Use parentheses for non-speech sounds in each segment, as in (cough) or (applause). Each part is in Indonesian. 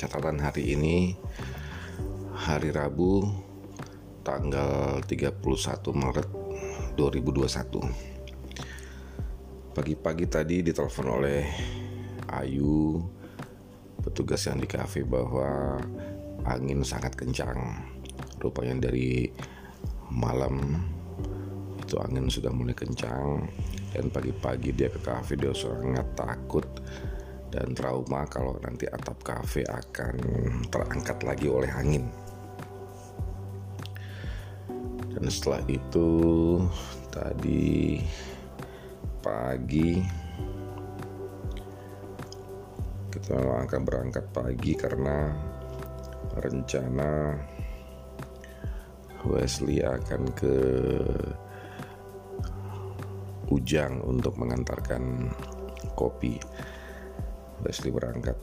catatan hari ini hari Rabu tanggal 31 Maret 2021 pagi-pagi tadi ditelepon oleh Ayu petugas yang di kafe bahwa angin sangat kencang. Rupanya dari malam itu angin sudah mulai kencang dan pagi-pagi dia ke kafe dia sangat takut dan trauma kalau nanti atap kafe akan terangkat lagi oleh angin. Dan setelah itu tadi pagi kita akan berangkat pagi karena rencana Wesley akan ke Ujang untuk mengantarkan kopi. Wesley berangkat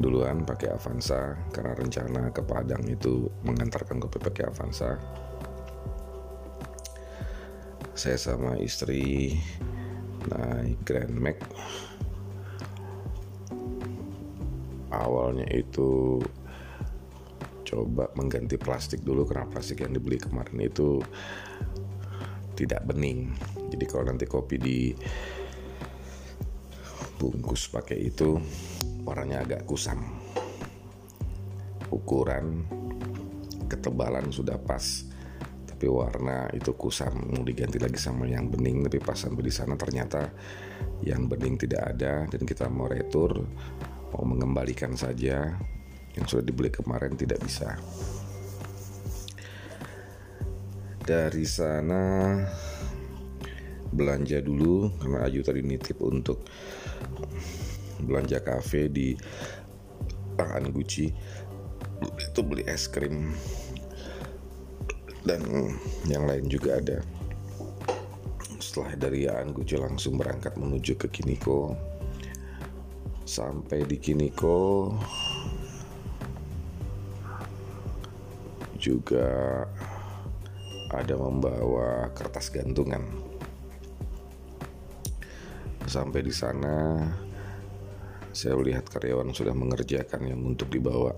duluan pakai Avanza karena rencana ke Padang itu mengantarkan kopi pakai Avanza. Saya sama istri naik Grand Max. Awalnya itu coba mengganti plastik dulu karena plastik yang dibeli kemarin itu tidak bening. Jadi kalau nanti kopi di bungkus pakai itu warnanya agak kusam. Ukuran ketebalan sudah pas tapi warna itu kusam. Mau diganti lagi sama yang bening tapi pas sampai di sana ternyata yang bening tidak ada. Dan kita mau retur mau mengembalikan saja. Yang sudah dibeli kemarin tidak bisa. Dari sana belanja dulu karena Ayu tadi nitip untuk belanja kafe di Tangan Gucci. Itu beli es krim. Dan yang lain juga ada. Setelah dari Aan Gucci langsung berangkat menuju ke Kiniko. Sampai di Kiniko. Juga ada membawa kertas gantungan. Sampai di sana saya melihat karyawan sudah mengerjakan yang untuk dibawa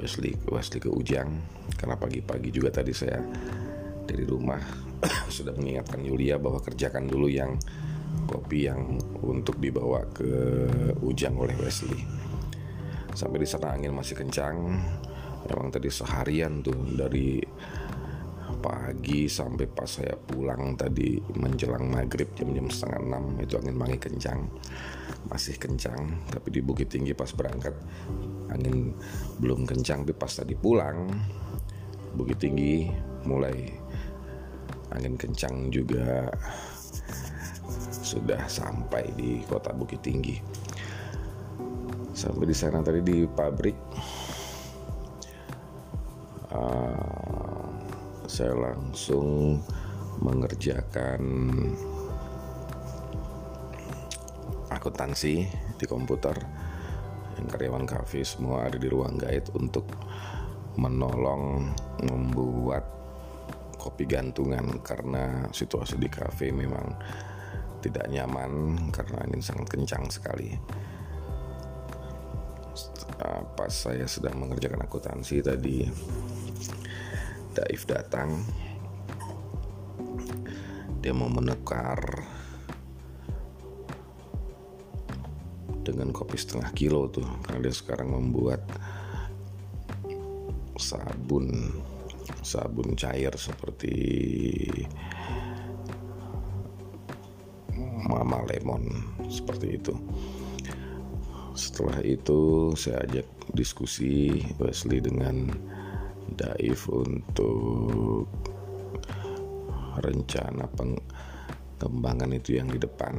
Wesley Wesley ke Ujang karena pagi-pagi juga tadi saya dari rumah (coughs) sudah mengingatkan Yulia bahwa kerjakan dulu yang kopi yang untuk dibawa ke Ujang oleh Wesley. Sampai di sana angin masih kencang. Memang tadi seharian tuh dari pagi sampai pas saya pulang tadi menjelang maghrib jam-jam setengah enam itu angin mangi kencang. Masih kencang tapi di Bukit Tinggi pas berangkat angin belum kencang. Tapi pas tadi pulang Bukit Tinggi mulai angin kencang juga. Sudah sampai di kota Bukit Tinggi. Sampai di sana tadi di pabrik saya langsung mengerjakan akuntansi di komputer. Yang karyawan kafe semua ada di ruang guide untuk menolong membuat kopi gantungan karena situasi di kafe memang tidak nyaman karena angin sangat kencang sekali. Pas saya sedang mengerjakan akuntansi tadi Daif datang. Dia mau menukar dengan kopi setengah kilo tuh karena dia sekarang membuat sabun sabun cair seperti mama lemon seperti itu. Setelah itu saya ajak diskusi Wesley dengan Daif untuk rencana pengembangan itu yang di depan.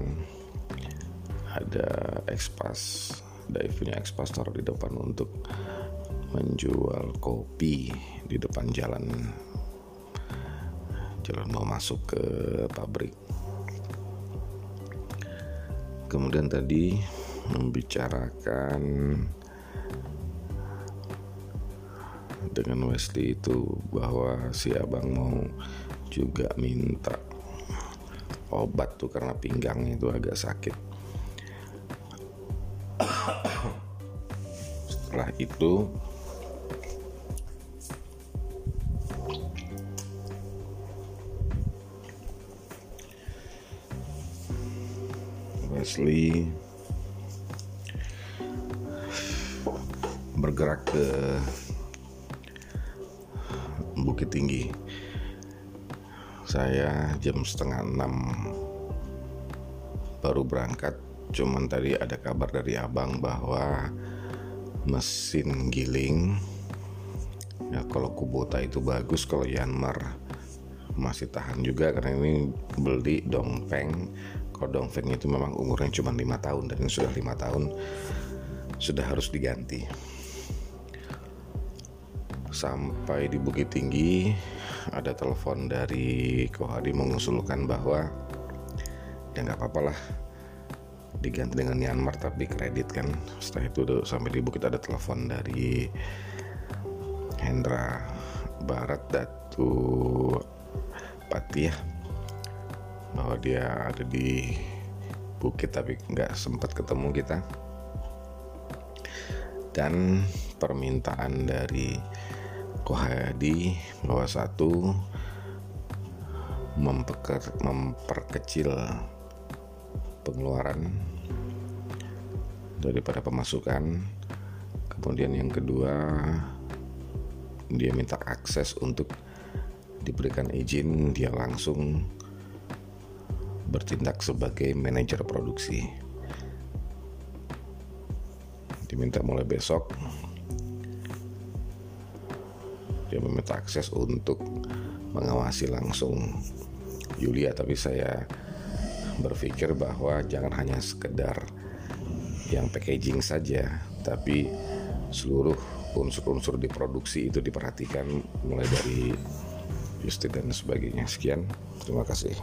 Ada ekspas Daif punya ekspas taruh di depan untuk menjual kopi di depan jalan. Jalan mau masuk ke pabrik. Kemudian tadi membicarakan dengan Wesley itu bahwa si abang mau juga minta obat tuh karena pinggangnya itu agak sakit. Setelah itu Wesley bergerak ke Bukit Tinggi. Saya jam setengah enam baru berangkat. Cuman tadi ada kabar dari abang bahwa mesin giling ya kalau Kubota itu bagus kalau Yanmar masih tahan juga karena ini beli dongpeng kalau dongfeng itu memang umurnya cuma lima tahun dan ini sudah lima tahun sudah harus diganti sampai di Bukit Tinggi ada telepon dari Kohadi mengusulkan bahwa ya nggak apa-apa lah diganti dengan Myanmar tapi kredit kan. Setelah itu udah sampai di Bukit ada telepon dari Hendra Barat Datu Pati ya bahwa dia ada di bukit tapi nggak sempat ketemu kita. Dan permintaan dari Kohadi bahwa satu mempeker, memperkecil pengeluaran daripada pemasukan kemudian yang kedua dia minta akses untuk diberikan izin dia langsung bertindak sebagai manajer produksi. Diminta mulai besok dia meminta akses untuk mengawasi langsung Yulia tapi saya berpikir bahwa jangan hanya sekedar yang packaging saja tapi seluruh unsur-unsur di produksi itu diperhatikan mulai dari justin dan sebagainya. Sekian terima kasih